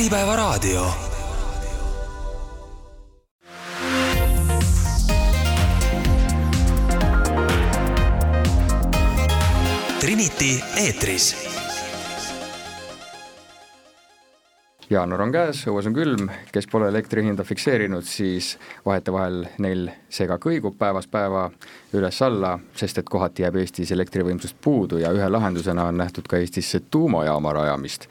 Äripäevaraadio. Trinity eetris jaanuar on käes, õues on külm, kes pole elektri hinda fikseerinud, siis vahetevahel neil see ka kõigub päevast päeva üles-alla, sest et kohati jääb Eestis elektrivõimsust puudu ja ühe lahendusena on nähtud ka Eestisse tuumajaama rajamist.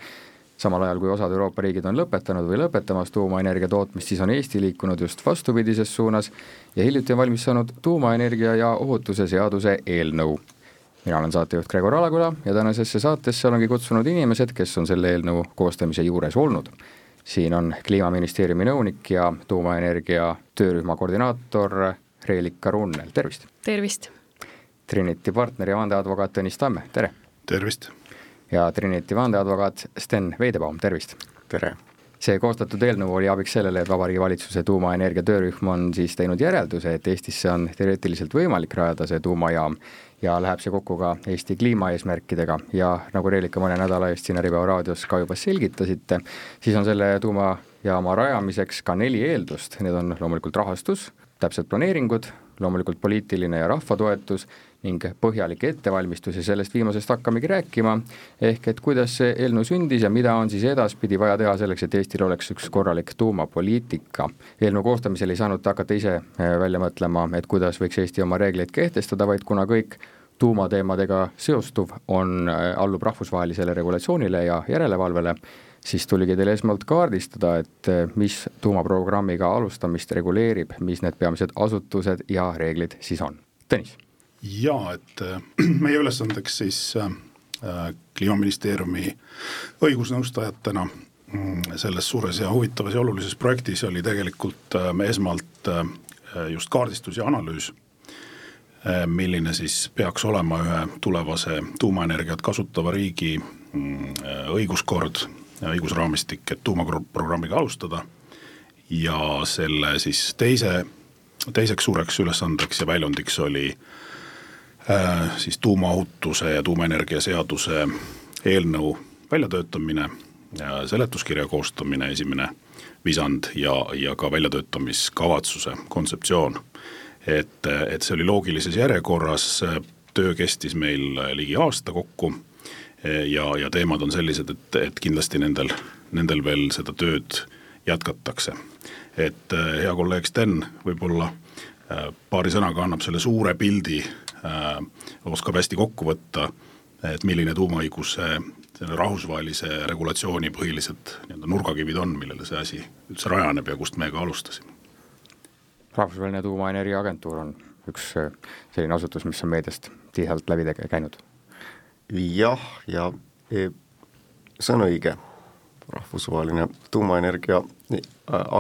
Samal ajal, kui osad Euroopa riigid on lõpetanud või lõpetamas tuumaenergia tootmist, siis on Eesti liikunud just vastupidises suunas ja hiljuti on valmis saanud tuumaenergia ja ohutuse seaduse eelnõu mina olen saatejuht Gregor Alaküla ja tänasesse saatesse olengi kutsunud inimesed, kes on selle eelnõu koostamise juures olnud. siin on Kliimaministeeriumi nõunik ja tuumaenergia töörühma koordinaator Reelika Runnel, tervist! tervist! Trinity partner ja vandeadvokaat Tõnis Tamme, tere! tervist! Ja Trinity vandeadvokaat Sten Veidebaum, tervist! tere! see koostatud eelnõu oli abiks sellele, et Vabariigi Valitsuse tuumaenergia töörühm on siis teinud järelduse, et Eestisse on teoreetiliselt võimalik rajada see tuumajaam ja läheb see kokku ka Eesti kliimaeesmärkidega ja nagu Reelika mõne nädala eest siin Äripäeva raadios ka juba selgitasite, siis on selle tuumajaama rajamiseks ka neli eeldust, need on loomulikult rahastus, täpsed planeeringud, loomulikult poliitiline ja rahva toetus ning põhjalik ettevalmistus ja sellest viimasest hakkamegi rääkima, ehk et kuidas see eelnõu sündis ja mida on siis edaspidi vaja teha selleks, et Eestil oleks üks korralik tuumapoliitika. eelnõu koostamisel ei saanud ta hakata ise äh, välja mõtlema, et kuidas võiks Eesti oma reegleid kehtestada, vaid kuna kõik tuumateemadega seostuv on, äh, allub rahvusvahelisele regulatsioonile ja järelevalvele, siis tuligi teil esmalt kaardistada, et äh, mis tuumaprogrammiga alustamist reguleerib, mis need peamised asutused ja reeglid siis on. Tõnis jaa, et äh, meie ülesandeks siis äh, kliimaministeeriumi õigusnõustajatena mm, selles suures ja huvitavas ja olulises projektis oli tegelikult äh, esmalt just kaardistus ja analüüs, milline siis peaks olema ühe tulevase tuumaenergiat kasutava riigi mm, õiguskord, õigusraamistik, et tuumaprogrammiga alustada ja selle siis teise, teiseks suureks ülesandeks ja väljundiks oli äh, Äh, siis tuumaohutuse ja tuumaenergia seaduse eelnõu väljatöötamine, seletuskirja koostamine, esimene visand ja, ja ka väljatöötamiskavatsuse kontseptsioon. et, et see oli loogilises järjekorras, töö kestis meil ligi aasta kokku ja, ja teemad on sellised, et, et kindlasti nendel, nendel veel seda tööd jätkatakse. et hea kolleeg Sten võib-olla äh, paari sõnaga annab selle suure pildi Äh, oskab hästi kokku võtta, et milline tuumaõiguse selle rahvusvahelise regulatsiooni põhilised nii-öelda nurgakivid on, millele see asi üldse rajaneb ja kust me ka alustasime. rahvusvaheline tuumaenergia agentuur on üks äh, selline asutus, mis on meediast tihedalt läbi käinud. jah, ja e, see on õige, rahvusvaheline tuumaenergia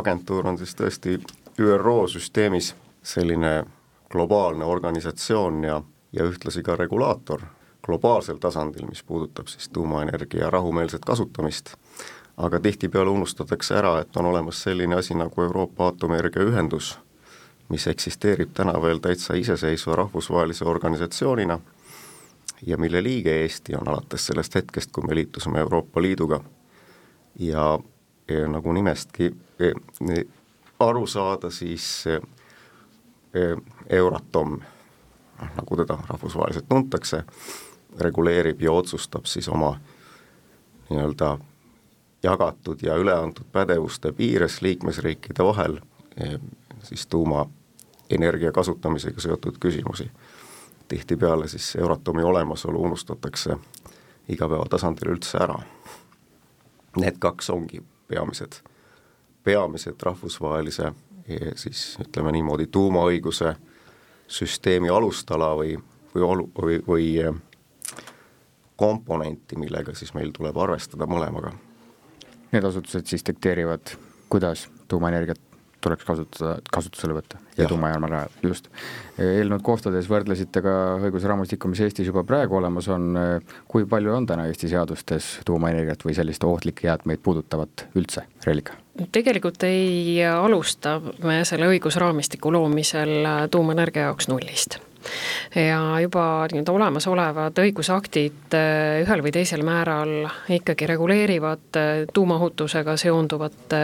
agentuur on siis tõesti ÜRO süsteemis selline globaalne organisatsioon ja, ja ühtlasi ka regulaator globaalsel tasandil, mis puudutab siis tuumaenergia rahumeelset kasutamist, aga tihtipeale unustatakse ära, et on olemas selline asi nagu Euroopa Aatomienergia Ühendus, mis eksisteerib täna veel täitsa iseseisva rahvusvahelise organisatsioonina ja mille liige Eesti on alates sellest hetkest, kui me liitusime Euroopa Liiduga. ja, ja nagu nimestki e, e, aru saada, siis Euratom, noh nagu teda rahvusvaheliselt tuntakse, reguleerib ja otsustab siis oma nii-öelda jagatud ja üleantud pädevuste piires liikmesriikide vahel siis tuumaenergia kasutamisega seotud küsimusi. tihtipeale siis Euratomi olemasolu unustatakse igapäevatasandil üldse ära. Need kaks ongi peamised, peamised rahvusvahelise siis ütleme niimoodi, tuumaõiguse süsteemi alustala või, või olu-, või, või eh, komponenti, millega siis meil tuleb arvestada mõlemaga. Need asutused siis dikteerivad, kuidas tuumaenergiat tuleks kasutada, kasutusele võtta ja, ja. tuumajaama rajada, just. eelnõud koostades võrdlesite ka õigusraamistikku, mis Eestis juba praegu olemas on, kui palju on täna Eesti seadustes tuumaenergiat või sellist ohtlikke jäätmeid puudutavat üldse, Reelika? Tegelikult ei alusta me selle õigusraamistiku loomisel tuumaenergia jaoks nullist ja juba nii-öelda olemasolevad õigusaktid äh, ühel või teisel määral ikkagi reguleerivad äh, tuumaohutusega seonduvate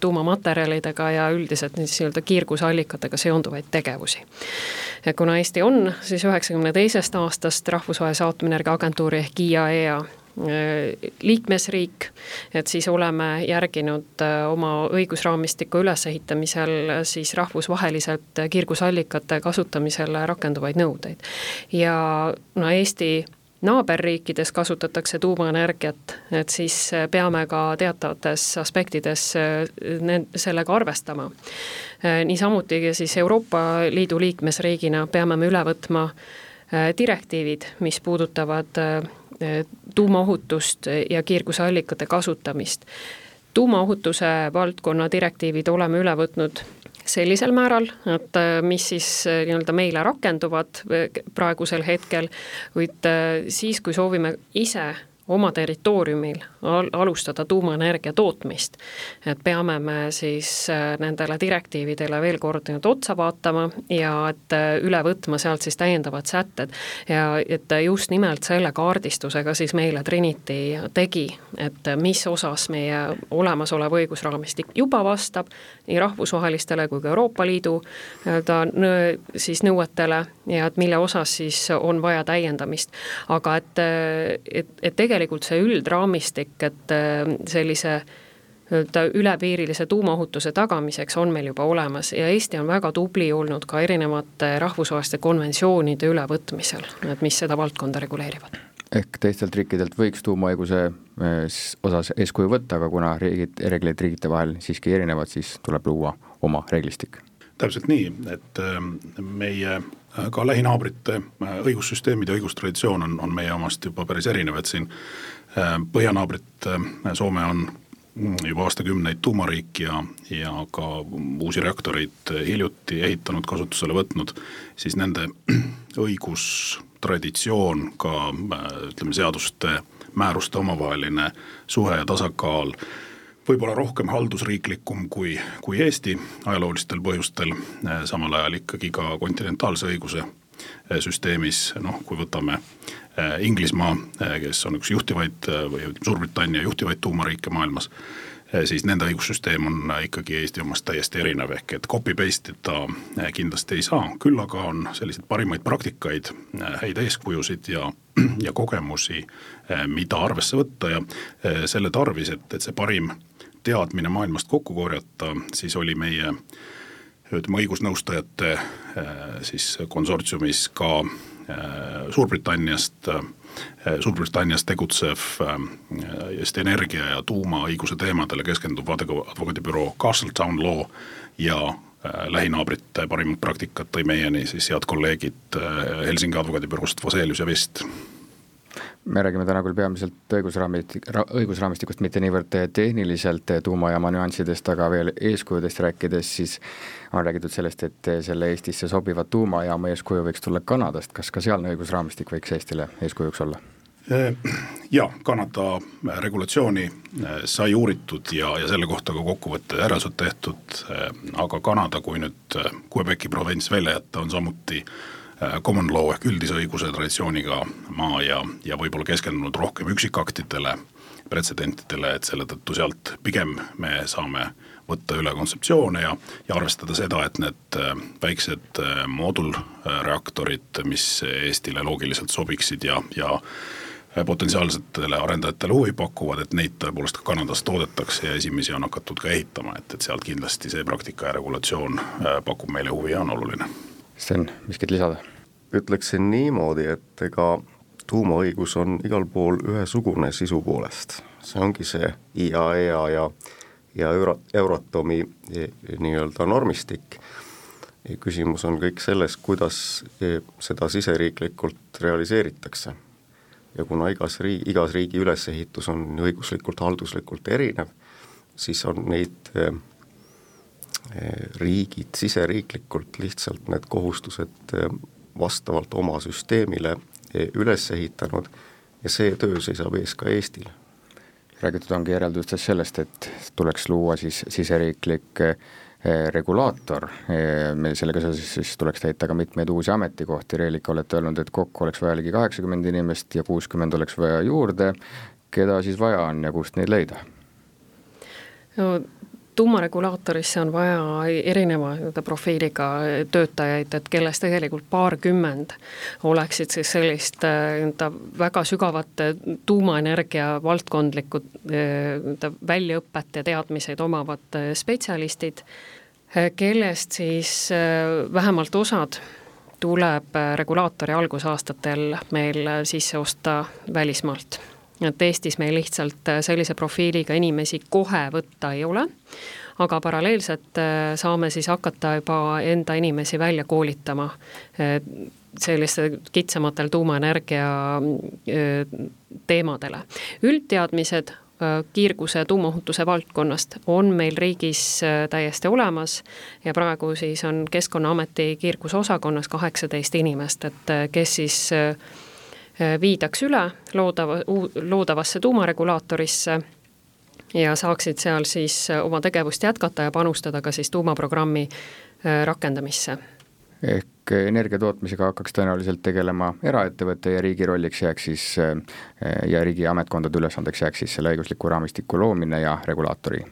tuumamaterjalidega ja üldiselt siis nii-öelda kiirgusallikatega seonduvaid tegevusi. kuna Eesti on siis üheksakümne teisest aastast Rahvusvahelise Aatomienergia Agentuuri ehk IAEA Äh, liikmesriik, et siis oleme järginud äh, oma õigusraamistiku ülesehitamisel äh, siis rahvusvaheliselt kiirgusallikate kasutamisele rakenduvaid nõudeid. ja no Eesti naaberriikides kasutatakse tuumaenergiat, et siis peame ka teatavates aspektides sellega arvestama. niisamuti siis Euroopa Liidu liikmesriigina peame me üle võtma direktiivid, mis puudutavad tuumaohutust ja kiirgusallikate kasutamist. tuumaohutuse valdkonna direktiivid oleme üle võtnud sellisel määral, et äh, mis siis äh, nii-öelda meile rakenduvad praegusel hetkel, kuid siis, kui soovime ise oma territooriumil al alustada tuumaenergia tootmist. et peame me siis äh, nendele direktiividele veel kord nüüd otsa vaatama ja et äh, üle võtma sealt siis täiendavad sätted ja et just nimelt selle kaardistusega siis meile Trinity tegi, et mis osas meie olemasolev õigusraamistik juba vastab nii rahvusvahelistele kui ka Euroopa Liidu nii-öelda siis nõuetele ja et mille osas siis on vaja täiendamist. aga et, et, et tegelikult see üldraamistik, et äh, sellise nii-öelda ülepiirilise tuumaohutuse tagamiseks on meil juba olemas ja Eesti on väga tubli olnud ka erinevate rahvusvaheliste konventsioonide ülevõtmisel, et mis seda valdkonda reguleerivad ehk teistelt riikidelt võiks tuumaõiguse äh, osas eeskuju võtta, aga kuna riigid, reeglid riigite vahel siiski erinevad, siis tuleb luua oma reeglistik. täpselt nii, et ähm, meie äh, ka lähinaabrite õigussüsteemid ja õigustraditsioon on, on meie omast juba päris erinev, et siin Äh, põhjanaabrit äh, Soome on juba aastakümneid tuumariik ja, ja ka uusi reaktoreid hiljuti ehitanud, kasutusele võtnud, siis nende õigustraditsioon, ka äh, ütleme, seaduste, määruste omavaheline suhe ja tasakaal võib-olla rohkem haldusriiklikum kui, kui Eesti ajaloolistel põhjustel, samal ajal ikkagi ka kontinentaalse õiguse süsteemis, noh, kui võtame Äh, Inglismaa, äh, kes on üks juhtivaid äh, või Suurbritannia juhtivaid tuumariike maailmas, siis nende õigussüsteem on ikkagi Eesti omast täiesti erinev, ehk et copy-paste ida kindlasti ei saa, küll aga on selliseid parimaid praktikaid, häid eeskujusid ja, ja kogemusi, mida arvesse võtta ja selle tarvis, et, et see parim teadmine maailmast kokku korjata, siis oli meie ütleme, õigusnõustajate siis konsortsiumis ka Äh, Suurbritanniast, äh, Suurbritannias tegutsev äh, just energia ja tuumaõiguse teemadele keskenduv advokaadibüroo Castletown Law ja lähinaabrite parimat praktikat tõi meieni siis head kolleegid Helsingi advokaadibüroost Vaselius ja Vest me räägime täna küll peamiselt õigusraamistik, õigusraamistikust, mitte niivõrd tehniliselt tuumajaama nüanssidest, aga veel eeskujudest rääkides, siis on räägitud sellest, et selle Eestisse sobiva tuumajaama eeskuju võiks tulla Kanadast, kas ka sealne õigusraamistik võiks Eestile eeskujuks olla? Jaa, Kanada regulatsiooni eh, sai uuritud ja, ja selle kohta ka kokkuvõtte järeldused tehtud, eh, aga Kanada, kui nüüd Quebeci provints välja jätta, on samuti äh, Äh, common law ehk üldise õiguse traditsiooniga maa ja, ja võib-olla keskendunud rohkem üksikaktidele, pretsedentidele, et selle tõttu sealt pigem me saame võtta üle kontseptsioone ja, ja arvestada seda, et need äh, väiksed äh, moodulreaktorid, mis Eestile loogiliselt sobiksid ja, ja potentsiaalsetele arendajatele huvi pakuvad, et neid tõepoolest ka Kanadas toodetakse ja esimesi on hakatud ka ehitama, et, et sealt kindlasti see praktika ja regulatsioon pakub meile huvi ja on oluline Sten, miskit lisada? ütleksin niimoodi, et ega tuumaõigus on igal pool ühesugune sisu poolest, see ongi see IAEA ja, ja Euro-, Euratomi e, nii-öelda normistik. küsimus on kõik selles, kuidas e, seda siseriiklikult realiseeritakse. ja kuna igas riigi, igas riigi ülesehitus on õiguslikult, halduslikult erinev, siis on neid e, riigid siseriiklikult lihtsalt need kohustused eh, vastavalt oma süsteemile eh, üles ehitanud ja see töö seisab ees ka Eestil. räägitud ongi järeldustes sellest, et tuleks luua siis siseriiklik eh, regulaator, meil sellega seoses siis tuleks täita ka mitmeid uusi ametikohti, Reelika, olete öelnud, et kokku oleks vaja ligi kaheksakümmend inimest ja kuuskümmend oleks vaja juurde, keda siis vaja on ja kust neid leida? no tuumaregulaatorisse on vaja erineva nii-öelda profiiliga töötajaid, et kellest tegelikult paarkümmend oleksid siis sellist nii-öelda väga sügavat tuumaenergia valdkondlikku nii-öelda väljaõpet ja teadmiseid omavad spetsialistid, kellest siis vähemalt osad tuleb regulaatori algusaastatel meil sisse osta välismaalt et Eestis meil lihtsalt äh, sellise profiiliga inimesi kohe võtta ei ole, aga paralleelselt äh, saame siis hakata juba enda inimesi välja koolitama äh, selliste kitsamatel tuumaenergia teemadele. üldteadmised kiirguse tuumaohutuse valdkonnast on meil riigis täiesti olemas ja praegu siis on Keskkonnaameti kiirgusosakonnas kaheksateist inimest, et kes siis viidaks üle loodava, loodavasse tuumaregulaatorisse ja saaksid seal siis äh, oma tegevust jätkata ja panustada ka siis tuumaprogrammi äh, rakendamisse. ehk energia tootmisega hakkaks tõenäoliselt tegelema eraettevõte ja riigi rolliks jääks siis ja riigi ametkondade ülesandeks jääks siis selle õigusliku raamistiku loomine ja regulaatori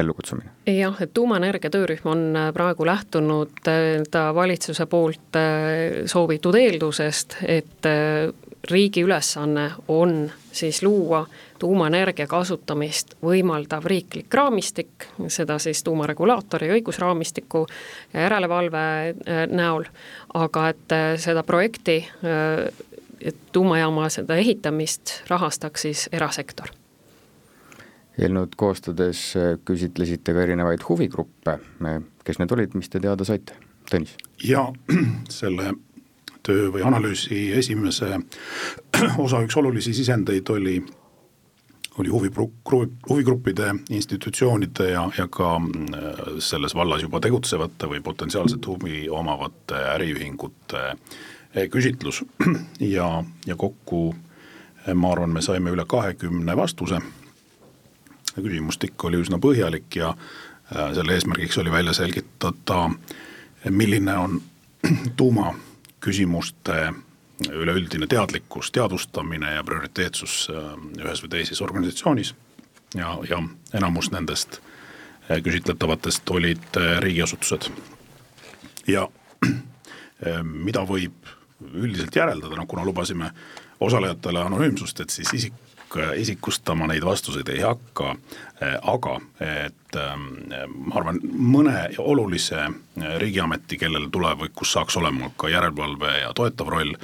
ellukutsumine? jah, et tuumaenergia töörühm on praegu lähtunud ta valitsuse poolt soovitud eeldusest, et riigi ülesanne on siis luua tuumaenergia kasutamist võimaldav riiklik raamistik, seda siis tuumaregulaatori õigusraamistiku ja järelevalve äh, näol, aga et äh, seda projekti, äh, tuumajaama seda ehitamist rahastaks siis erasektor eelnõud koostades küsitlesite ka erinevaid huvigruppe, kes need olid, mis te teada saite? Tõnis? jaa, selle töö või analüüsi esimese osa üks olulisi sisendeid oli, oli huvigru-, huvigruppide, institutsioonide ja, ja ka äh, selles vallas juba tegutsevate või potentsiaalset huvi omavate äriühingute äh, küsitlus ja, ja kokku äh, ma arvan, me saime üle kahekümne vastuse, küsimustik oli üsna põhjalik ja selle eesmärgiks oli välja selgitada, milline on tuuma küsimuste üleüldine teadlikkus, teadvustamine ja prioriteetsus äh, ühes või teises organisatsioonis ja, ja enamus nendest äh, küsitletavatest olid äh, riigiasutused. ja mida võib üldiselt järeldada, no kuna lubasime osalejatele anonüümsust, et siis isik isikustama neid vastuseid ei hakka, aga et ähm, ma arvan, mõne olulise riigiameti, kellel tulevikus saaks olema ka järelevalve ja toetav roll,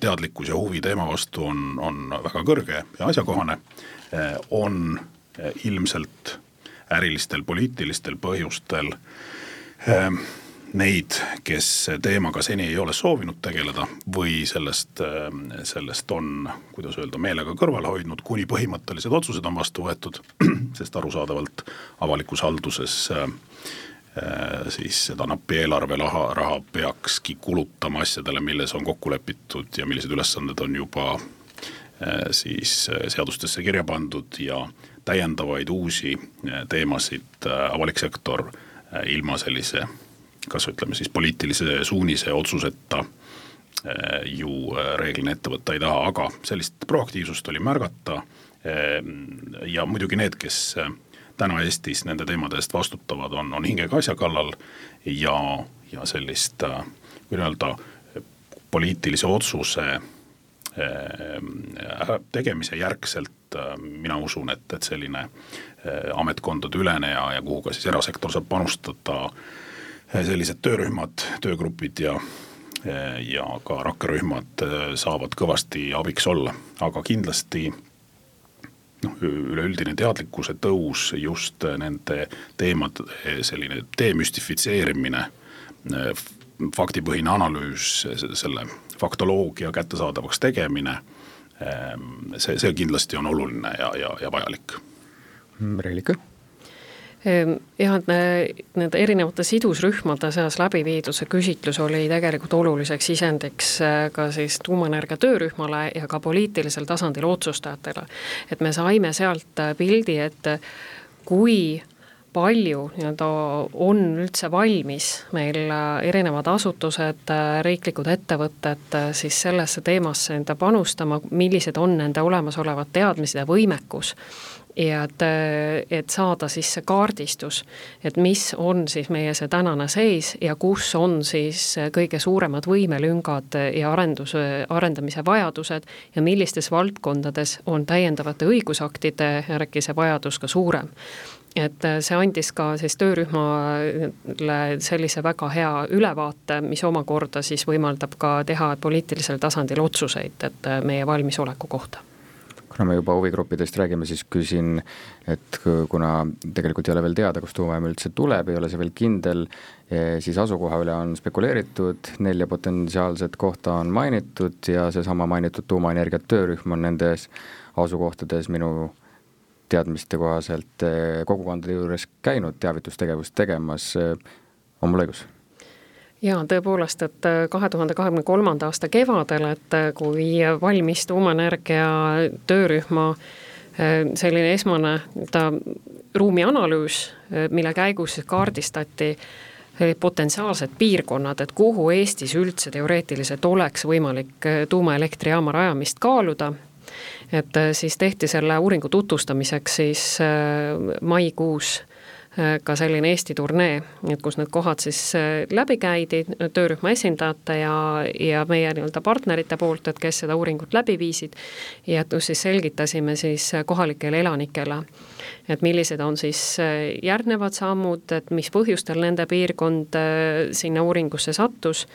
teadlikkus ja huvi teema vastu on, on väga kõrge ja asjakohane, on ilmselt ärilistel, poliitilistel põhjustel neid, kes teemaga seni ei ole soovinud tegeleda või sellest, sellest on, kuidas öelda, meelega kõrvale hoidnud, kuni põhimõttelised otsused on vastu võetud, sest arusaadavalt avalikus halduses äh, siis seda nappi eelarveraha, raha peakski kulutama asjadele, milles on kokku lepitud ja millised ülesanded on juba äh, siis seadustesse kirja pandud ja täiendavaid uusi äh, teemasid avalik sektor ilma sellise kas ütleme siis poliitilise suunise otsuseta eh, ju eh, reeglina ette võtta ei taha, aga sellist proaktiivsust oli märgata. Eh, ja muidugi need, kes täna Eestis nende teemade eest vastutavad, on, on hingega asja kallal ja, ja sellist või öelda poliitilise otsuse tegemise järgselt mina usun, et, et selline ametkondade ülene ja, ja kuhu ka siis erasektor saab panustada sellised töörühmad, töögrupid ja ja ka rakkerühmad eh, saavad kõvasti abiks olla, aga kindlasti noh, üleüldine teadlikkuse tõus just nende teemade selline demüstifitseerimine, faktipõhine analüüs, selle faktoloogia kättesaadavaks tegemine, see, see kindlasti on oluline ja, ja, ja vajalik. Reelika jah, et nende erinevate sidusrühmade seas läbi viidud see küsitlus oli tegelikult oluliseks sisendiks äh, ka siis tuumaenergia töörühmale ja ka poliitilisel tasandil otsustajatele. et me saime sealt äh, pildi, et kui palju nii-öelda on üldse valmis meil erinevad asutused, riiklikud ettevõtted siis sellesse teemasse enda panustama, millised on nende olemasolevad teadmised ja võimekus ja et, et saada siis see kaardistus, et mis on siis meie see tänane seis ja kus on siis kõige suuremad võimelüngad ja arenduse, arendamise vajadused ja millistes valdkondades on täiendavate õigusaktide järgi see vajadus ka suurem. Et see andis ka siis töörühmale sellise väga hea ülevaate, mis omakorda siis võimaldab ka teha poliitilisel tasandil otsuseid, et meie valmisoleku kohta kuna me juba huvigruppidest räägime, siis küsin, et kuna tegelikult ei ole veel teada, kust tuumajaam üldse tuleb, ei ole see veel kindel, eh, siis asukoha üle on spekuleeritud, nelja potentsiaalset kohta on mainitud ja seesama mainitud tuumaenergia töörühm on nendes asukohtades minu teadmiste kohaselt eh, kogukondade juures käinud teavitustegevust tegemas, eh, on mul õigus? Jaa, tõepoolest, et äh, kahe tuhande kahekümne kolmanda aasta kevadel, et äh, kui valmis tuumaenergia töörühma äh, selline esmane nii-öelda ruumianalüüs, mille käigus kaardistati potentsiaalsed piirkonnad, et kuhu Eestis üldse teoreetiliselt oleks võimalik tuumaelektrijaama rajamist kaaluda, et siis tehti selle uuringu tutvustamiseks siis maikuus ka selline Eesti turnee, et kus need kohad siis äh, läbi käidi töörühma esindajate ja, ja meie nii-öelda partnerite poolt, et kes seda uuringut läbi viisid, ja kus siis selgitasime siis kohalikele elanikele, et millised on siis äh, järgnevad sammud, et mis põhjustel nende piirkond sinna uuringusse sattus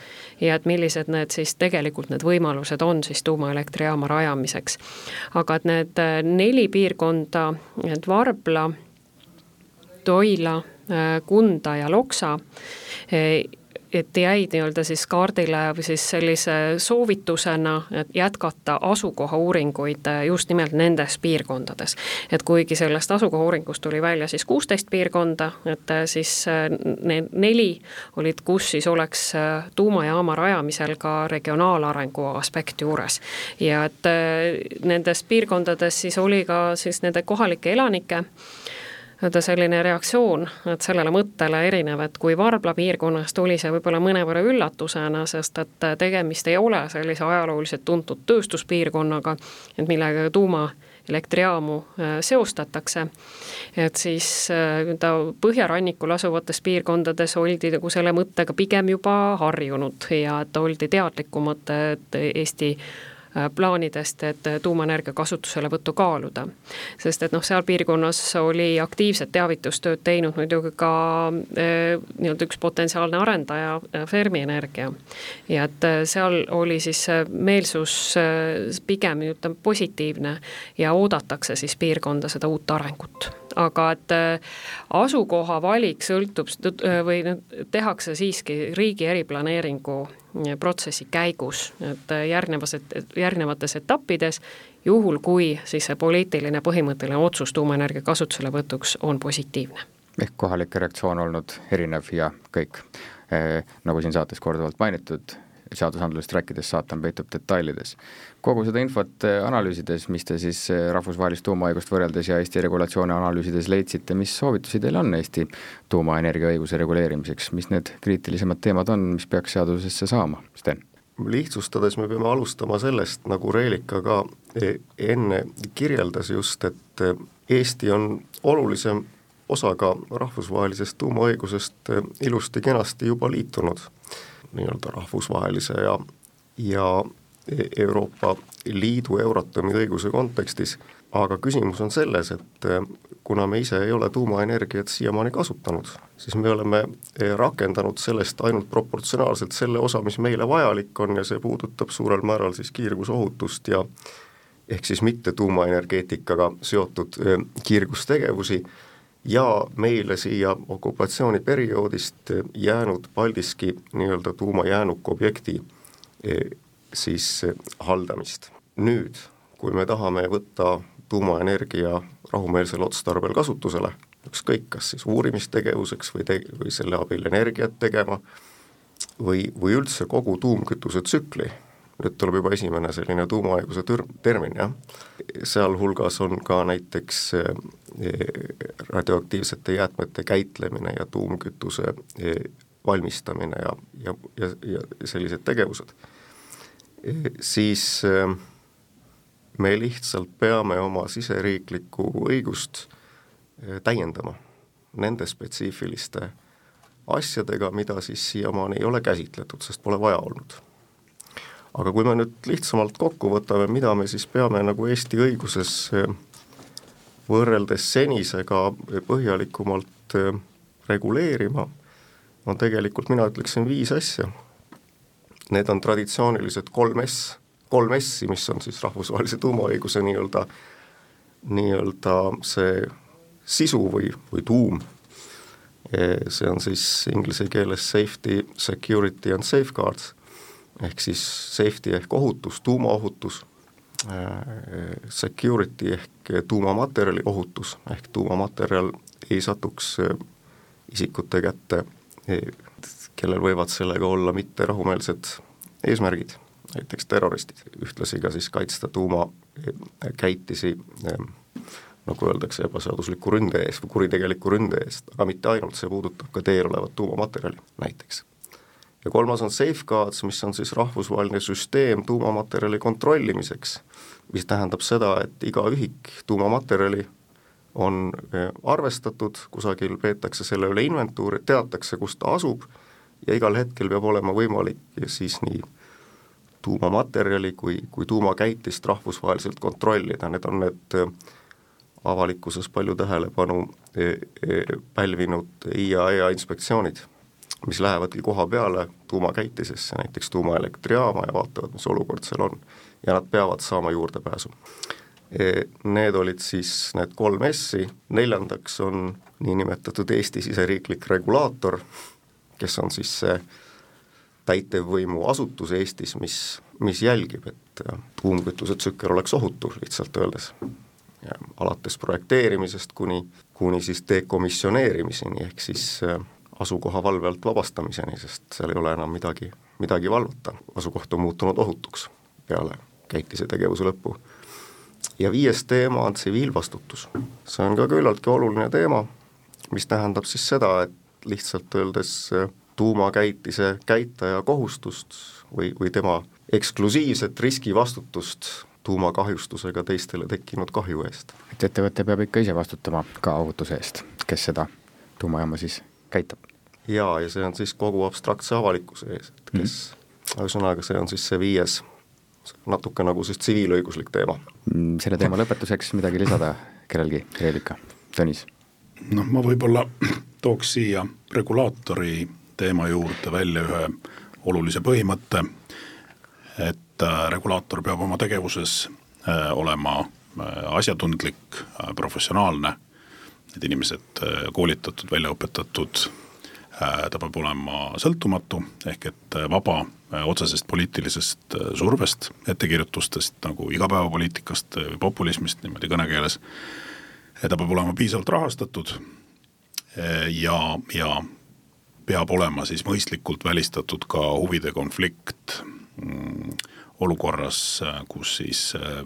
ja et millised need siis tegelikult need võimalused on siis tuumaelektrijaama rajamiseks. aga et need neli piirkonda, et Varbla, Toila, äh, Kunda ja Loksa äh, et jäid nii-öelda siis kaardile või siis sellise soovitusena, et jätkata asukoha uuringuid äh, just nimelt nendes piirkondades. et kuigi sellest asukoha uuringust tuli välja siis kuusteist piirkonda, et siis need neli olid, kus siis oleks tuumajaama rajamisel ka regionaalarengu aspekt juures. ja et nendes piirkondades siis oli ka siis nende kohalike elanike nii-öelda selline reaktsioon, sellele mõttele erinev, et kui Varbla piirkonnas tuli see võib-olla mõnevõrra üllatusena, sest et tegemist ei ole sellise ajalooliselt tuntud tööstuspiirkonnaga, et millega tuumaelektrijaamu äh, seostatakse, et siis äh, ta põhjarannikul asuvates piirkondades oldi nagu selle mõttega pigem juba harjunud ja et oldi teadlikumad, et Eesti Äh, plaanidest, et tuumaenergia kasutuselevõttu kaaluda. sest et noh, seal piirkonnas oli aktiivset teavitustööd teinud muidugi ka äh, nii-öelda üks potentsiaalne arendaja, äh, Fermi Energia. ja et seal oli siis meelsus pigem ütleme positiivne ja oodatakse siis piirkonda seda uut arengut aga et asukoha valik sõltub või tehakse siiski riigi eriplaneeringu protsessi käigus, et järgnevas, järgnevates etappides, juhul kui siis see poliitiline põhimõtteline otsus tuumaenergia kasutuselevõtuks on positiivne. ehk kohalike reaktsioon olnud erinev ja kõik eh,, nagu siin saates korduvalt mainitud, seadusandlusest rääkides saatan peitub detailides. kogu seda infot eh, analüüsides, mis te siis eh, rahvusvahelist tuumaõigust võrreldes ja Eesti regulatsioone analüüsides leidsite, mis soovitusi teil on Eesti tuumaenergia õiguse reguleerimiseks, mis need kriitilisemad teemad on, mis peaks seadusesse saama, Sten? lihtsustades me peame alustama sellest, nagu Reelika ka eh, enne kirjeldas just, et Eesti on olulisem osaga rahvusvahelisest tuumaõigusest ilusti-kenasti juba liitunud nii-öelda rahvusvahelise ja, ja Euroopa Liidu Euratomi õiguse kontekstis, aga küsimus on selles, et eh, kuna me ise ei ole tuumaenergiat siiamaani kasutanud, siis me oleme eh, rakendanud sellest ainult proportsionaalselt selle osa, mis meile vajalik on ja see puudutab suurel määral siis kiirgusohutust ja ehk siis mitte tuumaenergeetikaga seotud eh, kiirgustegevusi ja meile siia okupatsiooniperioodist jäänud Paldiski nii-öelda tuumajäänuku objekti e, siis e, haldamist. nüüd, kui me tahame võtta tuumaenergia rahumeelsel otstarbel kasutusele, ükskõik, kas siis uurimistegevuseks või te-, või selle abil energiat tegema, või, või üldse kogu tuumkütuse tsükli, nüüd tuleb juba esimene selline tuumaõiguse tür-, termin, jah, sealhulgas on ka näiteks eh, radioaktiivsete jäätmete käitlemine ja tuumkütuse valmistamine ja, ja, ja, ja sellised tegevused, siis me lihtsalt peame oma siseriiklikku õigust täiendama nende spetsiifiliste asjadega, mida siis siiamaani ei ole käsitletud, sest pole vaja olnud. Aga kui me nüüd lihtsamalt kokku võtame, mida me siis peame nagu Eesti õiguses võrreldes senisega põhjalikumalt reguleerima, on tegelikult, mina ütleksin, viis asja. Need on traditsioonilised kolm S, kolm S-i, mis on siis rahvusvahelise tuumaõiguse nii-öelda, nii-öelda see sisu või, või tuum see on siis inglise keeles safety, security and safeguards ehk siis safety ehk ohutus, tuumaohutus, security ehk tuumamaterjali ohutus, ehk tuumamaterjal ei satuks isikute kätte, kellel võivad sellega olla mitte rahumeelsed eesmärgid, näiteks terroristid, ühtlasi ka siis kaitsta tuumakäitisi nagu öeldakse, ebaseadusliku ründe eest või kuritegeliku ründe eest, aga mitte ainult, see puudutab ka teel olevat tuumamaterjali näiteks. Ja kolmas on safeguards, mis on siis rahvusvaheline süsteem tuumamaterjali kontrollimiseks, mis tähendab seda, et iga ühik tuumamaterjali on e, arvestatud, kusagil peetakse selle üle inventuuri, teatakse, kus ta asub ja igal hetkel peab olema võimalik siis nii tuumamaterjali kui, kui tuumakäitist rahvusvaheliselt kontrollida, need on need avalikkuses palju tähelepanu e, e, pälvinud IAEA inspektsioonid, mis lähevadki koha peale tuumakäitisesse, näiteks tuumaelektrijaama ja vaatavad, mis olukord seal on. ja nad peavad saama juurdepääsu. E, need olid siis need kolm S-i, neljandaks on niinimetatud Eesti siseriiklik regulaator, kes on siis see täitevvõimu asutus Eestis, mis, mis jälgib, et tuumkütuse tsükkel oleks ohutu, lihtsalt öeldes alates projekteerimisest kuni, kuni siis dekomisjoneerimiseni, ehk siis äh, asukoha valve alt vabastamiseni, sest seal ei ole enam midagi, midagi valvata, asukoht on muutunud ohutuks peale käitise tegevuse lõppu. ja viies teema on tsiviilvastutus. see on ka küllaltki oluline teema, mis tähendab siis seda, et lihtsalt öeldes äh, tuumakäitise käitaja kohustust või, või tema eksklusiivset riskivastutust tuumakahjustusega teistele tekkinud kahju eest. et ettevõte peab ikka ise vastutama ka ohutuse eest, kes seda tuumajaama siis käitab? jaa, ja see on siis kogu abstraktse avalikkuse ees, et kes mm., ühesõnaga, see on siis see viies, natuke nagu siis tsiviilõiguslik teema. Mm, selle teema lõpetuseks midagi lisada kellelgi, Reelika, Tõnis? noh, ma võib-olla tooks siia regulaatori teema juurde välja ühe olulise põhimõtte, et et regulaator peab oma tegevuses äh, olema äh, asjatundlik, äh, professionaalne, need inimesed koolitatud, välja õpetatud, ta peab olema sõltumatu, ehk et vaba otsesest poliitilisest survest, ettekirjutustest nagu igapäevapoliitikast või populismist niimoodi kõnekeeles. ta peab olema piisavalt rahastatud ja, ja peab olema siis mõistlikult välistatud ka huvide konflikt mm, olukorras, kus siis äh,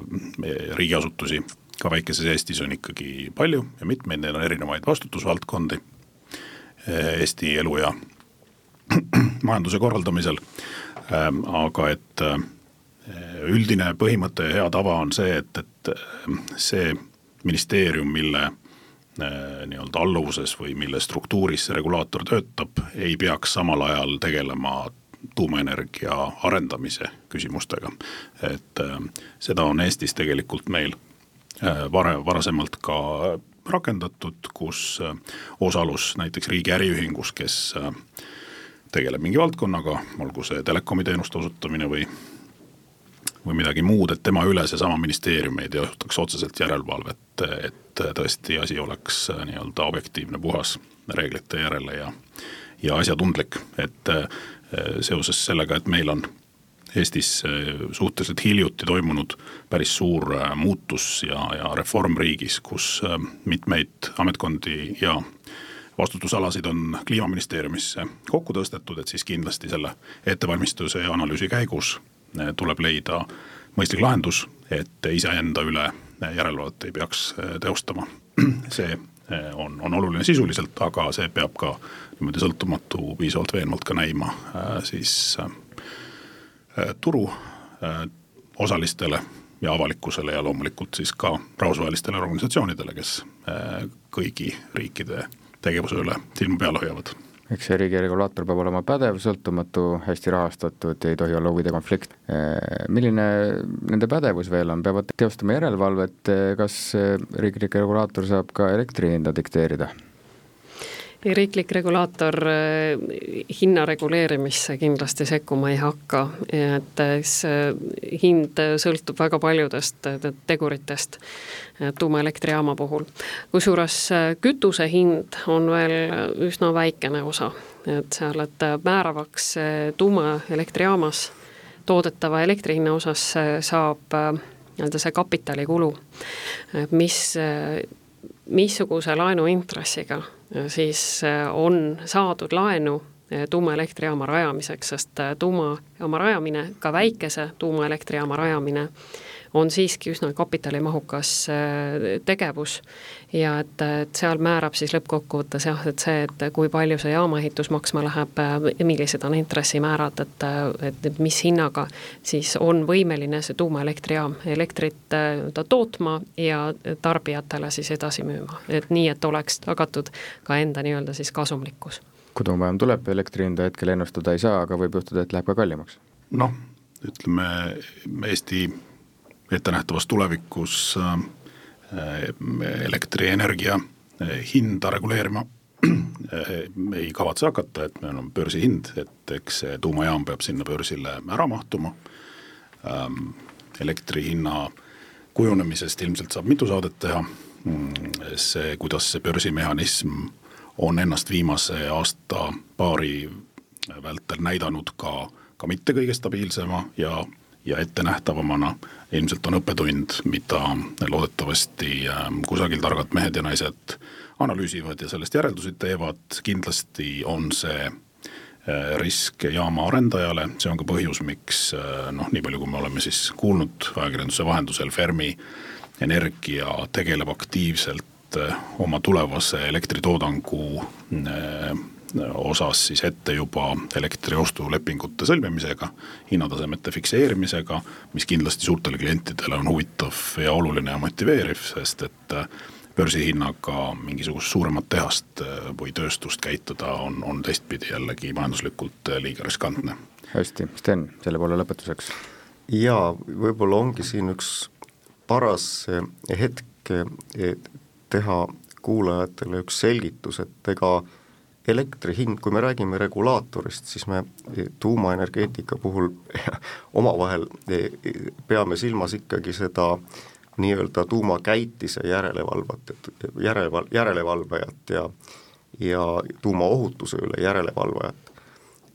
riigiasutusi ka väikeses Eestis on ikkagi palju ja mitmeid, neil on erinevaid vastutusvaldkondi äh, Eesti elu ja majanduse korraldamisel. Ähm, aga et äh, üldine põhimõte ja hea tava on see, et, et see ministeerium, mille nii-öelda alluvuses või mille struktuuris see regulaator töötab, ei peaks samal ajal tegelema tuumaenergia arendamise küsimustega. et äh, seda on Eestis tegelikult meil äh, vare, varasemalt ka rakendatud, kus äh, osalus näiteks riigi äriühingus, kes tegeleb mingi valdkonnaga, olgu see telekomi teenuste osutamine või või midagi muud, et tema üle seesama ministeerium ei teostaks otseselt järelevalvet, et tõesti asi oleks nii-öelda objektiivne, puhas reeglite järele ja ja asjatundlik, et Äh, seoses sellega, et meil on Eestis äh, suhteliselt hiljuti toimunud päris suur äh, muutus ja, ja reform riigis, kus mitmeid ametkondi ja vastutusalasid on kliimaministeeriumisse kokku tõstetud, et siis kindlasti selle ettevalmistuse ja analüüsi käigus tuleb leida mõistlik lahendus, et iseenda üle järelevalvet ei peaks teostama. see on, on oluline sisuliselt, aga see peab ka niimoodi sõltumatu piisavalt veenvalt ka näima siis turu osalistele ja avalikkusele ja loomulikult siis ka rahvusvahelistele organisatsioonidele, kes kõigi riikide tegevuse üle silma peal hoiavad eks see riigiregulaator peab olema pädev, sõltumatu, hästi rahastatud, ei tohi olla huvide konflikt. milline nende pädevus veel on, peavad teostama järelevalvet, kas riiklik regulaator saab ka elektri hinda dikteerida? Riiklik regulaator eh, hinna reguleerimisse kindlasti sekkuma ei hakka, et see hind sõltub väga paljudest teguritest tuumaelektrijaama puhul. kusjuures kütuse hind on veel üsna väikene osa, et seal, et määravaks tuumaelektrijaamas toodetava elektri hinna osas saab nii-öelda see kapitalikulu, mis, missuguse laenuintressiga siis äh, on saadud laenu äh, tuumaelektrijaama rajamiseks, sest äh, tuumajaama rajamine, ka väikese tuumaelektrijaama rajamine on siiski üsna kapitalimahukas tegevus ja et, et seal määrab siis lõppkokkuvõttes jah, et see, et kui palju see jaama ehitus maksma läheb, millised on intressimäärad, et, et mis hinnaga siis on võimeline see tuumaelektrijaam elektrit ta tootma ja tarbijatele siis edasi müüma, et nii, et oleks tagatud ka enda nii-öelda siis kasumlikkus. kui tuumajaam tuleb, elektri hinda hetkel ennustada ei saa, aga võib juhtuda, et läheb ka kallimaks? noh, ütleme Eesti ettenähtavas tulevikus äh, elektrienergia äh, hinda reguleerima äh, ei kavatse hakata, et meil on börsihind, et eks see tuumajaam peab sinna börsile ära mahtuma. Ähm, elektri hinna kujunemisest ilmselt saab mitu saadet teha. Mm, see, kuidas see börsimehhanism on ennast viimase aasta-paari vältel näidanud ka, ka mitte kõige stabiilsema ja ja ettenähtavamana. Ilmselt on õppetund, mida loodetavasti ähm, kusagil targad mehed ja naised analüüsivad ja sellest järeldusi teevad, kindlasti on see äh, risk jaama arendajale, see on ka põhjus, miks äh, noh, nii palju, kui me oleme siis kuulnud ajakirjanduse vahendusel, Fermi Energia tegeleb aktiivselt äh, oma tulevase elektritoodangu osas siis ette juba elektriostulepingute sõlmimisega, hinnatasemete fikseerimisega, mis kindlasti suurtele klientidele on huvitav ja oluline ja motiveeriv, sest et äh, börsihinnaga mingisugust suuremat tehast äh, või tööstust käituda on, on teistpidi jällegi majanduslikult äh, liiga riskantne. hästi, Sten, selle poole lõpetuseks. jaa, võib-olla ongi siin üks paras hetk teha kuulajatele üks selgitus, et ega elektri hind, kui me räägime regulaatorist, siis me tuumaenergeetika puhul omavahel peame silmas ikkagi seda nii-öelda tuumakäitise järelevalvat, järeleval-, järelevalvajat ja ja tuumaohutuse üle järelevalvajat.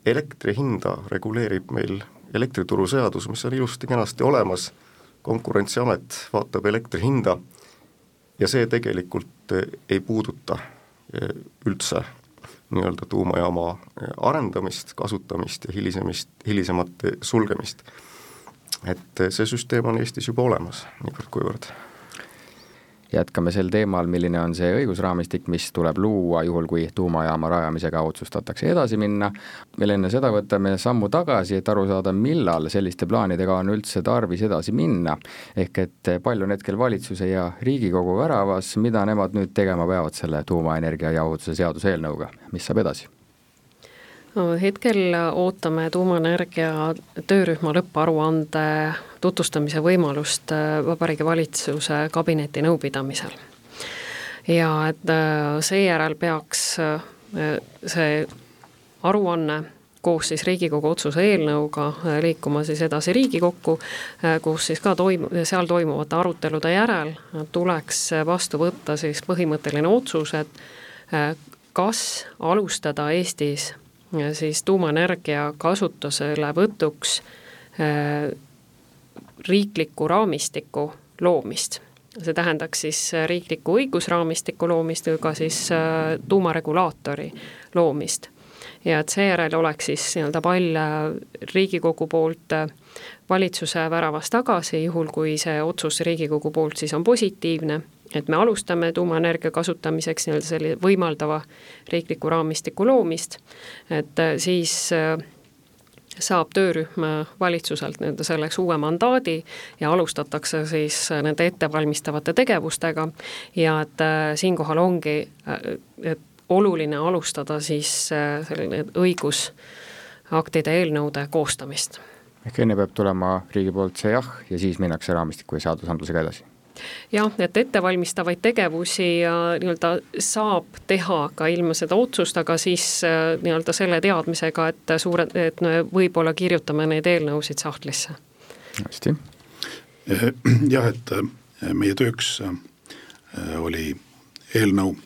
elektri hinda reguleerib meil elektrituruseadus, mis on ilusti-kenasti olemas, konkurentsiamet vaatab elektri hinda ja see tegelikult ei puuduta üldse nii-öelda tuumajaama eh, arendamist, kasutamist ja hilisemist, hilisemat sulgemist. et eh, see süsteem on Eestis juba olemas, niivõrd-kuivõrd jätkame sel teemal, milline on see õigusraamistik, mis tuleb luua juhul, kui tuumajaama rajamisega otsustatakse edasi minna. veel enne seda võtame sammu tagasi, et aru saada, millal selliste plaanidega on üldse tarvis edasi minna. ehk et palju on hetkel valitsuse ja Riigikogu väravas, mida nemad nüüd tegema peavad selle tuumaenergia ja ohutuse seaduse eelnõuga, mis saab edasi? no hetkel ootame tuumaenergia töörühma lõpparuande tutvustamise võimalust äh, Vabariigi Valitsuse kabineti nõupidamisel. ja et äh, seejärel peaks äh, see aruanne koos siis Riigikogu otsuse eelnõuga liikuma siis edasi Riigikokku, kus siis ka toim-, seal toimuvate arutelude järel tuleks vastu võtta siis põhimõtteline otsus, et kas alustada Eestis siis tuumaenergia kasutuselevõtuks riikliku raamistiku loomist. see tähendaks siis riikliku õigusraamistiku loomist või ka siis äh, tuumaregulaatori loomist. ja et seejärel oleks siis nii-öelda pall äh, Riigikogu poolt äh, valitsuse väravas tagasi, juhul kui see otsus Riigikogu poolt siis on positiivne et me alustame tuumaenergia kasutamiseks nii-öelda selle võimaldava riikliku raamistiku loomist, et äh, siis äh, saab töörühm valitsuselt nii-öelda selleks uue mandaadi ja alustatakse siis nende ettevalmistavate tegevustega ja et äh, siinkohal ongi, et oluline alustada siis selline õigusaktide eelnõude koostamist. ehk enne peab tulema riigi poolt see jah ja siis minnakse raamistiku ja seadusandlusega edasi jah, et ettevalmistavaid tegevusi nii-öelda saab teha ka ilma seda otsust, aga siis äh, nii-öelda selle teadmisega, et suure, et me võib-olla kirjutame neid eelnõusid sahtlisse. hästi. Jah, et äh, meie tööks äh, oli eelnõu,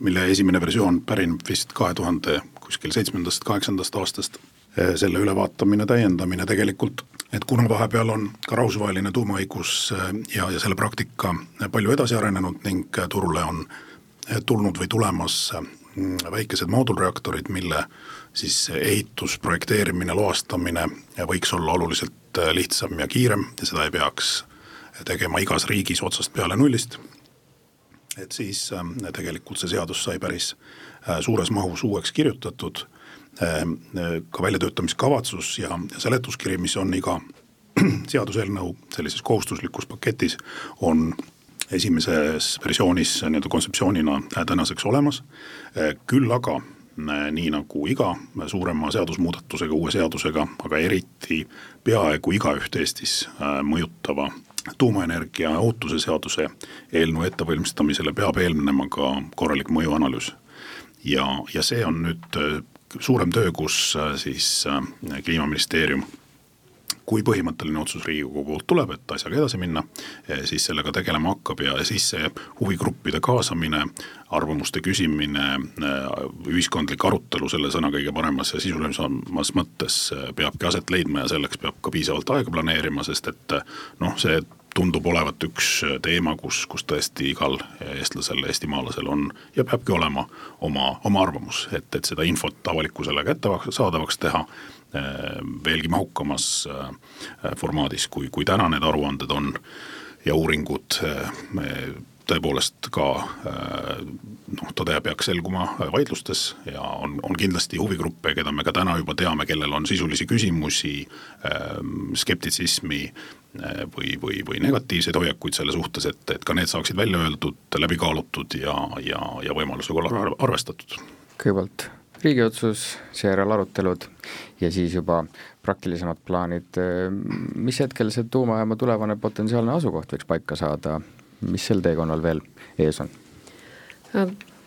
mille esimene versioon pärineb vist kahe tuhande kuskil seitsmendast, kaheksandast aastast, selle ülevaatamine, täiendamine tegelikult et kuna vahepeal on ka rahvusvaheline tuumaõigus äh, ja, ja selle praktika palju edasi arenenud ning turule on tulnud või tulemas väikesed moodulreaktorid, mille siis ehitus, projekteerimine, loastamine võiks olla oluliselt lihtsam ja kiirem ja seda ei peaks tegema igas riigis otsast peale nullist. et siis tegelikult see seadus sai päris suures mahus uueks kirjutatud ka väljatöötamiskavatsus ja seletuskiri, mis on iga seaduseelnõu sellises kohustuslikus paketis, on esimeses versioonis nii-öelda kontseptsioonina äh, tänaseks olemas. Äh, küll aga äh, nii nagu iga suurema seadusmuudatusega, uue seadusega, aga eriti peaaegu igaüht Eestis mõjutava tuumaenergia ohutuse seaduse eelnõu ettevalmistamisele peab eelnema ka korralik mõjuanalüüs. ja, ja see on nüüd suurem töö, kus äh, siis äh, kliimaministeerium kui põhimõtteline otsus Riigikogu poolt tuleb, et asjaga edasi minna, eh, siis sellega tegelema hakkab ja siis see huvigruppide kaasamine, arvamuste küsimine, eh, ühiskondlik arutelu selle sõna kõige paremas ja sisulisemas mõttes peabki aset leidma ja selleks peab ka piisavalt aega planeerima, sest et noh, see tundub olevat üks teema, kus, kus tõesti igal eestlasel, eestimaalasel on ja peabki olema oma, oma arvamus, et, et seda infot avalikkusele kättesaadavaks teha Äh, veelgi mahukamas äh, formaadis, kui, kui täna need aruanded on ja uuringud äh, tõepoolest ka noh, tõde peaks selguma vaidlustes ja on, on kindlasti huvigruppe, keda me ka täna juba teame, kellel on sisulisi küsimusi, skeptitsismi või, või, või negatiivseid hoiakuid selle suhtes, et, et ka need saaksid välja öeldud, läbi kaalutud ja, ja, ja võimalusega arvestatud. kõigepealt riigi otsus, seejärel arutelud ja siis juba praktilisemad plaanid. mis hetkel see tuumajaama tulevane potentsiaalne asukoht võiks paika saada, mis sel teekonnal veel ees on?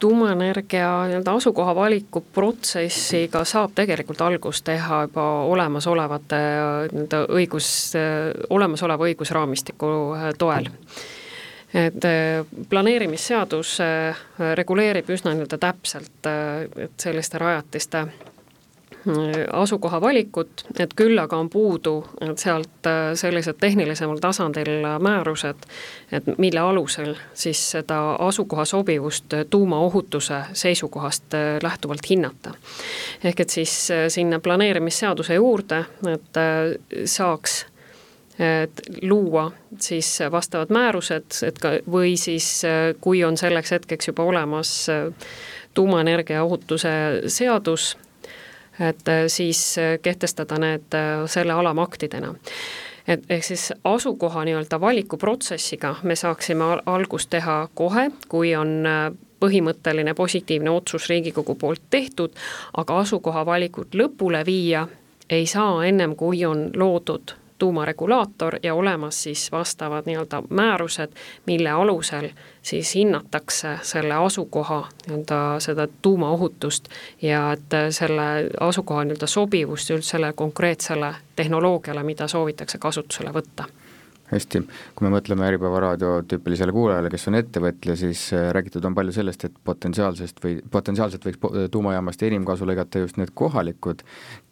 Tuumaenergia nii-öelda asukoha valiku protsessiga saab tegelikult algust teha juba olemasolevate nii-öelda õigus, olemasoleva õigusraamistiku toel. Et äh, planeerimisseadus äh, reguleerib üsna nii-öelda täpselt, äh, et selliste rajatiste asukoha valikut, et küll aga on puudu sealt sellised tehnilisemal tasandil määrused, et mille alusel siis seda asukoha sobivust tuumaohutuse seisukohast lähtuvalt hinnata. ehk et siis sinna planeerimisseaduse juurde, et saaks luua siis vastavad määrused, et ka, või siis kui on selleks hetkeks juba olemas tuumaenergia ohutuse seadus, et siis kehtestada need selle alamaktidena. Et ehk siis asukoha nii-öelda valikuprotsessiga me saaksime algust teha kohe, kui on põhimõtteline positiivne otsus Riigikogu poolt tehtud, aga asukoha valikut lõpule viia ei saa ennem, kui on loodud tuumaregulaator ja olemas siis vastavad nii-öelda määrused, mille alusel siis hinnatakse selle asukoha nii-öelda seda tuumaohutust ja et selle asukoha nii-öelda sobivust üldse konkreetsele tehnoloogiale, mida soovitakse kasutusele võtta hästi, kui me mõtleme Äripäeva raadio tüüpilisele kuulajale, kes on ettevõtja, siis äh, räägitud on palju sellest, et potentsiaalsest või potentsiaalselt võiks tuumajaamast enim kasu lõigata just need kohalikud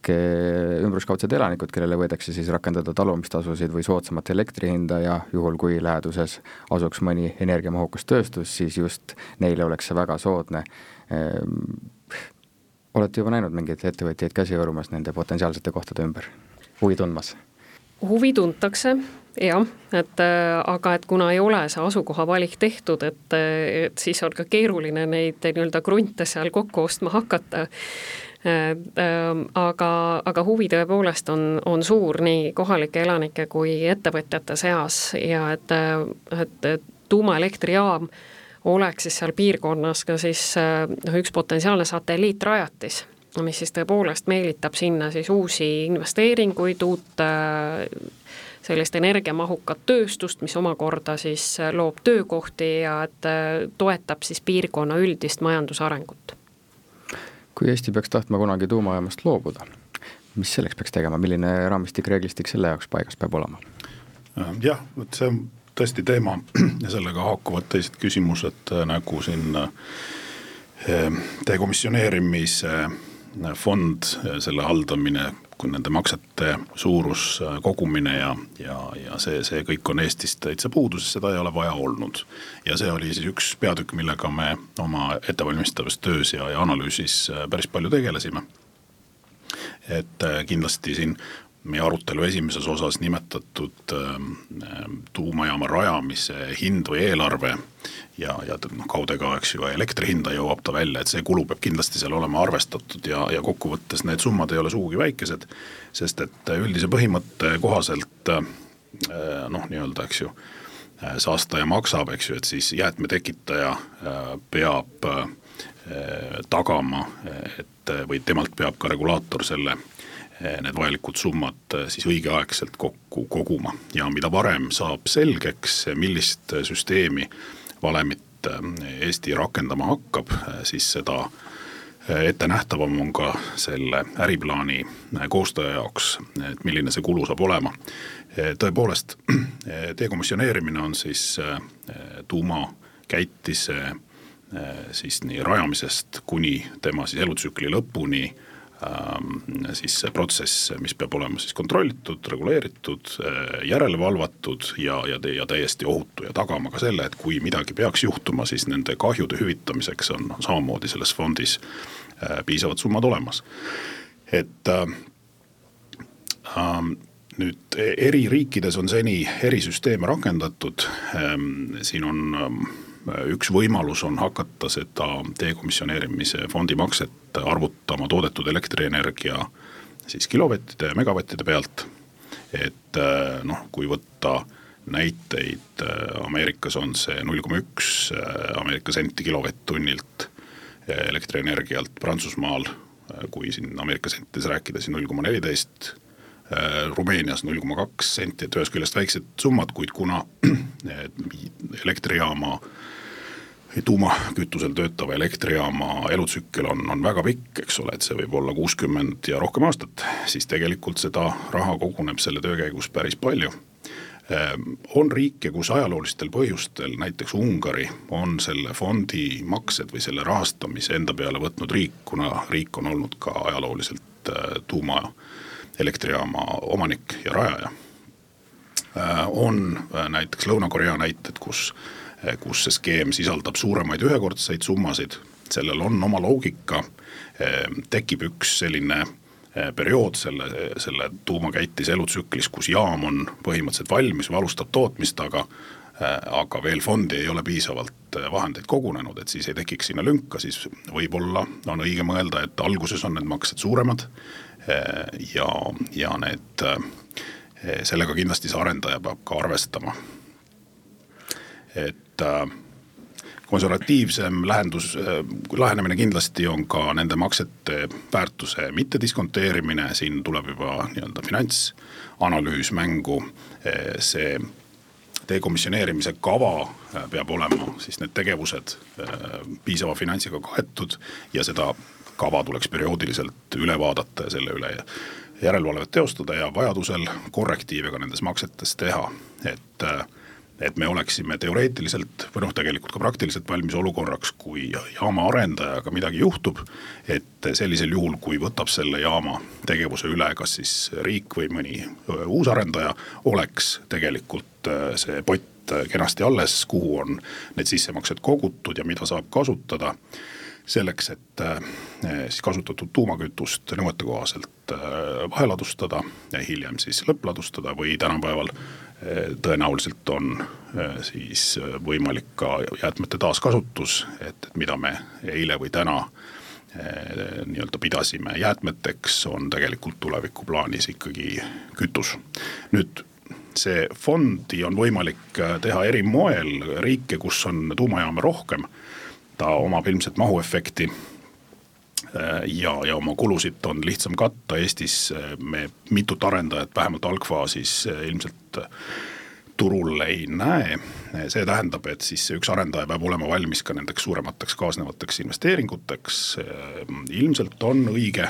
ümberskaudsed elanikud, kellele võidakse siis rakendada talumistasusid või soodsamat elektri hinda ja juhul, kui läheduses asuks mõni energiamahukas tööstus, siis just neile oleks see väga soodne. Ehm, olete juba näinud mingeid ettevõtjaid käsi hõõrumas nende potentsiaalsete kohtade ümber, huvi tundmas? huvi tuntakse jah, et aga et kuna ei ole see asukoha valik tehtud, et, et siis on ka keeruline neid nii-öelda krunte seal kokku ostma hakata. Aga, aga huvi tõepoolest on, on suur nii kohalike elanike kui ettevõtjate seas ja et, et tuumaelektrijaam oleks siis seal piirkonnas ka siis noh, üks potentsiaalne satelliitrajatis, mis siis tõepoolest meelitab sinna siis uusi investeeringuid, uut sellist energiamahukat tööstust, mis omakorda siis loob töökohti ja et toetab siis piirkonna üldist majandusarengut. kui Eesti peaks tahtma kunagi tuumajaamast loobuda, mis selleks peaks tegema, milline raamistik, reeglistik selle jaoks paigas peab olema? jah, vot see on tõesti teema ja sellega haakuvad teised küsimused äh, nagu siin äh, dekomisjoneerimise äh, fond, selle haldamine, nende maksete suurus, kogumine ja, ja, ja see, see kõik on Eestis täitsa puudu, sest seda ei ole vaja olnud. ja see oli siis üks peatükk, millega me oma ettevalmistavas töös ja, ja analüüsis päris palju tegelesime. et kindlasti siin meie arutelu esimeses osas nimetatud ähm, ähm, tuumajaama rajamise hind või eelarve ja, ja noh, kaude ka, eks ju, elektri hinda jõuab ta välja, et see kulu peab kindlasti seal olema arvestatud ja, ja kokkuvõttes need summad ei ole sugugi väikesed, sest et üldise põhimõtte kohaselt äh, noh, nii-öelda, eks ju, äh, saastaja maksab, eks ju, et siis jäätme tekitaja äh, peab tagama, et või temalt peab ka regulaator selle need vajalikud summad eh, siis õigeaegselt kokku koguma ja mida varem saab selgeks, millist süsteemi, valemit Eesti rakendama hakkab, eh, siis seda ettenähtavam on ka selle äriplaani koostaja jaoks, et milline see kulu saab olema. tõepoolest, dekomisjoneerimine on siis tuumakäitise siis nii rajamisest kuni tema siis elutsükli lõpuni siis see protsess, mis peab olema siis kontrollitud, reguleeritud, äh, järele valvatud ja, ja, ja täiesti ohutu ja tagama ka selle, et kui midagi peaks juhtuma, siis nende kahjude hüvitamiseks on, samamoodi selles fondis äh, piisavad summad olemas. et äh, äh, nüüd eri riikides on seni erisüsteeme rakendatud ähm,, siin on ähm, üks võimalus on hakata seda dekomisjoneerimise fondi makset arvutama toodetud elektrienergia siis kilovattide ja megavattide pealt. et äh, noh, kui võtta näiteid, äh, Ameerikas on see null koma üks äh, Ameerika senti kilovatt-tunnilt elektrienergialt, Prantsusmaal, kui siin Ameerika sentides rääkida, siis null koma neliteist Rumeenias null koma kaks senti, et ühest küljest väiksed summad, kuid kuna elektrijaama tuumakütusel töötava elektrijaama elutsükkel on, on väga pikk, eks ole, et see võib olla kuuskümmend ja rohkem aastat, siis tegelikult seda raha koguneb selle töö käigus päris palju. Ehm, on riike, kus ajaloolistel põhjustel, näiteks Ungari, on selle fondi maksed või selle rahastamise enda peale võtnud riik, kuna riik on olnud ka ajalooliselt äh, tuumaelektrijaama omanik ja rajaja. Äh, on äh, näiteks Lõuna-Korea näited, kus Eh, kus see skeem sisaldab suuremaid ühekordseid summasid, sellel on oma loogika, tekib üks selline periood selle, selle tuumakäitise elutsüklis, kus jaam on põhimõtteliselt valmis või alustab tootmist, aga aga veel fondi ei ole piisavalt vahendeid kogunenud, et siis ei tekiks sinna lünka, siis võib-olla on õige mõelda, et alguses on need maksed suuremad ja, ja need, sellega kindlasti see arendaja peab ka arvestama. et äh, konservatiivsem lähendus, äh, lähenemine kindlasti on ka nende maksete väärtuse mittediskonteerimine, siin tuleb juba nii-öelda finantsanalüüs mängu, see dekomisjoneerimise kava peab olema siis need tegevused piisava finantsiga kaetud ja seda kava tuleks perioodiliselt üle vaadata ja selle üle järelevalvet teostada ja vajadusel korrektiive ka nendes maksetes teha, et äh, et me oleksime teoreetiliselt või noh, tegelikult ka praktiliselt valmis olukorraks, kui jaama arendajaga midagi juhtub. et sellisel juhul, kui võtab selle jaama tegevuse üle, kas siis riik või mõni uus arendaja, oleks tegelikult see pott kenasti alles, kuhu on need sissemaksed kogutud ja mida saab kasutada selleks, et siis kasutatud tuumakütust nõuetekohaselt vaheladustada ja hiljem siis lõppladustada või tänapäeval tõenäoliselt on siis võimalik ka jäätmete taaskasutus, et mida me eile või täna nii-öelda pidasime jäätmeteks, on tegelikult tulevikuplaanis ikkagi kütus. nüüd see fondi on võimalik teha eri moel, riike, kus on tuumajaama rohkem, ta omab ilmselt mahuefekti ja, ja oma kulusid on lihtsam katta, Eestis me mitut arendajat vähemalt algfaasis ilmselt turul ei näe. see tähendab, et siis üks arendaja peab olema valmis ka nendeks suuremateks kaasnevateks investeeringuteks. ilmselt on õige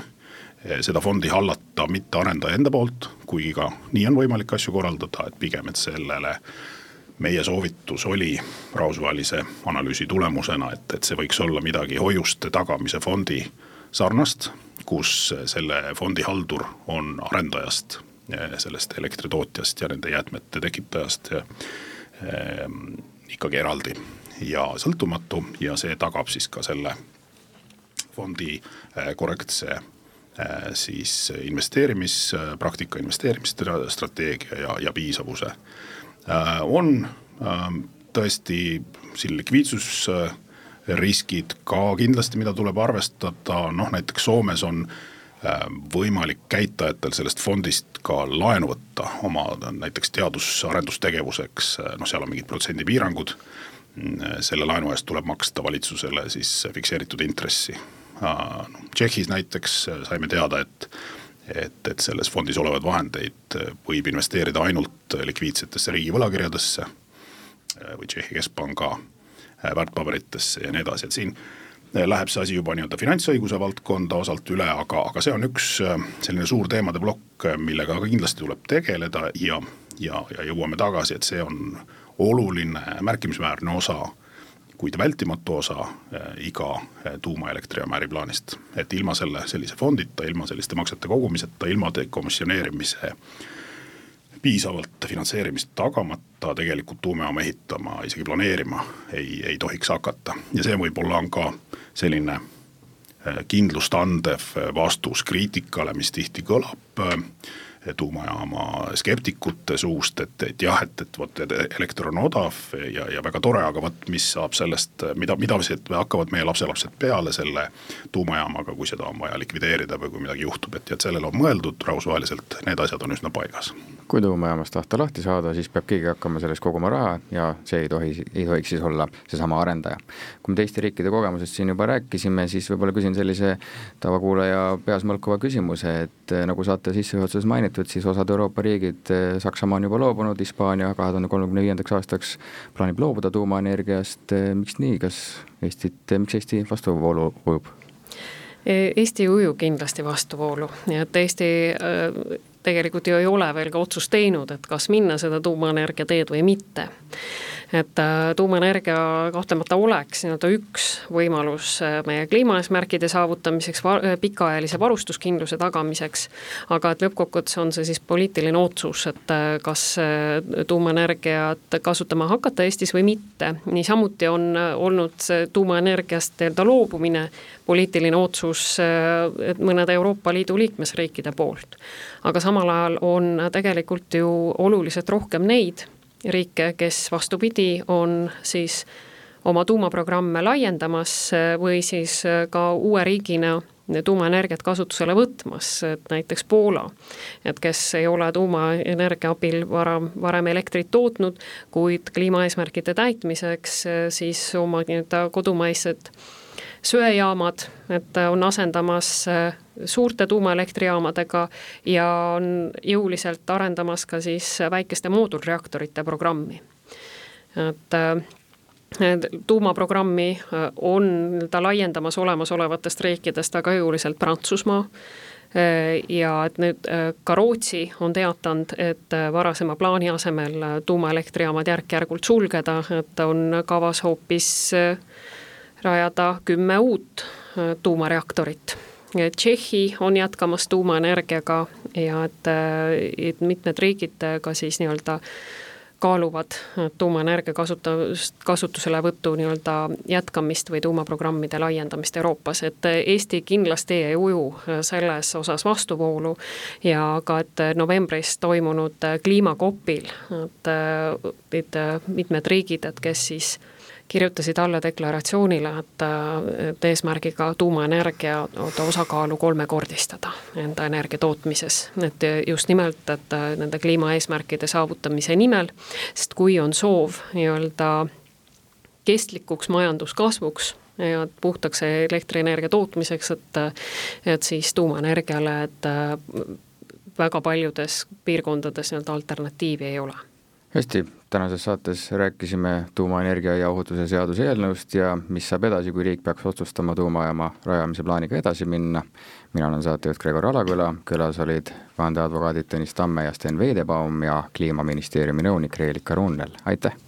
seda fondi hallata mitte arendaja enda poolt, kuigi ka nii on võimalik asju korraldada, et pigem, et sellele meie soovitus oli rahvusvahelise analüüsi tulemusena, et, et see võiks olla midagi hoiuste tagamise fondi sarnast, kus selle fondi haldur on arendajast, sellest elektritootjast ja nende jäätmete tekitajast ja, eh, ikkagi eraldi ja sõltumatu ja see tagab siis ka selle fondi eh, korrektse eh, siis investeerimispraktika, investeerimisstrateegia ja, ja piisavuse. On äh, tõesti siin likviidsusriskid ka kindlasti, mida tuleb arvestada, noh näiteks Soomes on äh, Äh, võimalik käitajatel sellest fondist ka laenu võtta oma näiteks teadus-arendustegevuseks, äh, noh, seal on mingid protsendipiirangud. Mm, selle laenu eest tuleb maksta valitsusele siis fikseeritud intressi. Äh, Tšehhis näiteks saime teada, et, et, et selles fondis olevaid vahendeid võib investeerida ainult likviidsetesse riigi võlakirjadesse või Tšehhi keskpanga väärtpaberitesse ja nii edasi, et siin läheb see asi juba nii-öelda finantsõiguse valdkonda osalt üle, aga, aga see on üks äh, selline suur teemade plokk, millega ka kindlasti tuleb tegeleda ja, ja, ja jõuame tagasi, et see on oluline märkimisväärne osa, kuid vältimatu osa äh, iga äh, tuumaelektrijaama äriplaanist. et ilma selle sellise fondita, ilma selliste maksete kogumiseta, ilma dekomisjoneerimise piisavalt finantseerimist tagamata tegelikult tuumajaama ehitama, isegi planeerima ei, ei tohiks hakata ja see võib-olla on ka selline äh, kindlust andev vastus kriitikale, mis tihti kõlab tuumajaama skeptikute suust, et, et jah, et, et vot elekter on odav ja, ja väga tore, aga vot mis saab sellest, mida, mida hakkavad meie lapselapsed peale selle tuumajaamaga, kui seda on vaja likvideerida või kui midagi juhtub, et, et sellele on mõeldud rahvusvaheliselt, need asjad on üsna paigas. Kui tuumajaamast tahta lahti saada, siis peab keegi hakkama selles koguma raha ja see ei tohi, ei tohiks siis olla seesama arendaja. kui me teiste riikide kogemusest siin juba rääkisime, siis võib-olla küsin sellise tavakuulaja peas mõlkuva küsimuse, et nagu saate sissejuhatuses mainitud, siis osad Euroopa riigid, eh, Saksamaa on juba loobunud, Hispaania kahe tuhande kolmekümne viiendaks aastaks plaanib loobuda tuumaenergiast, eh, miks nii, kas Eestit, eh, miks Eesti vastuvoolu ujub? E, Eesti ei uju kindlasti vastuvoolu, nii et Eesti tegelikult ju ei ole veel ka otsust teinud, et kas minna seda tuumaenergia teed või mitte et äh, tuumaenergia kahtlemata oleks nii-öelda üks võimalus äh, meie kliimaeesmärkide saavutamiseks, äh, pikaajalise varustuskindluse tagamiseks, aga et lõppkokkuvõttes on see siis poliitiline otsus, et kas tuumaenergiat kasutama hakata Eestis või mitte. niisamuti on olnud tuumaenergiast nii-öelda loobumine poliitiline otsus mõnede Euroopa Liidu liikmesriikide poolt. aga samal ajal on tegelikult ju oluliselt rohkem neid riike, kes vastupidi, on siis oma tuumaprogramme laiendamas või siis ka uue riigina tuumaenergiat kasutusele võtmas, et näiteks Poola, et kes ei ole tuumaenergia abil varem, varem elektrit tootnud, kuid kliimaeesmärkide täitmiseks siis oma nii-öelda kodumaised söejaamad, et on asendamas suurte tuumaelektrijaamadega ja on jõuliselt arendamas ka siis väikeste moodulreaktorite programmi. et tuumaprogrammi on ta laiendamas olemasolevatest riikidest väga jõuliselt Prantsusmaa ja et nüüd ka Rootsi on teatanud, et varasema plaani asemel tuumaelektrijaamad järk-järgult sulgeda, et on kavas hoopis rajada kümme uut tuumareaktorit. Tšehhi on jätkamas tuumaenergiaga ja et, et mitmed riigid ka siis nii-öelda kaaluvad tuumaenergia kasutus, kasutuselevõtu nii-öelda jätkamist või tuumaprogrammide laiendamist Euroopas, et Eesti kindlasti ei uju selles osas vastuvoolu ja ka, et novembris toimunud kliimakopil, et, et mitmed riigid, et kes siis kirjutasid alla deklaratsioonile, et, et eesmärgiga tuumaenergia osakaalu kolmekordistada enda energia tootmises. et just nimelt, et nende kliimaeesmärkide saavutamise nimel, sest kui on soov nii-öelda kestlikuks majanduskasvuks ja puhtaks elektrienergia tootmiseks, et, et siis tuumaenergiale, et väga paljudes piirkondades nii-öelda alternatiivi ei ole hästi, tänases saates rääkisime tuumaenergia ja ohutuse seaduse eelnõust ja mis saab edasi, kui riik peaks otsustama tuumajaama rajamise plaaniga edasi minna. mina olen saatejuht Gregor Alaküla, külas olid vandeadvokaadid Tõnis Tamme ja Sten Veidebaum ja Kliimaministeeriumi nõunik Reelika Runnel, aitäh!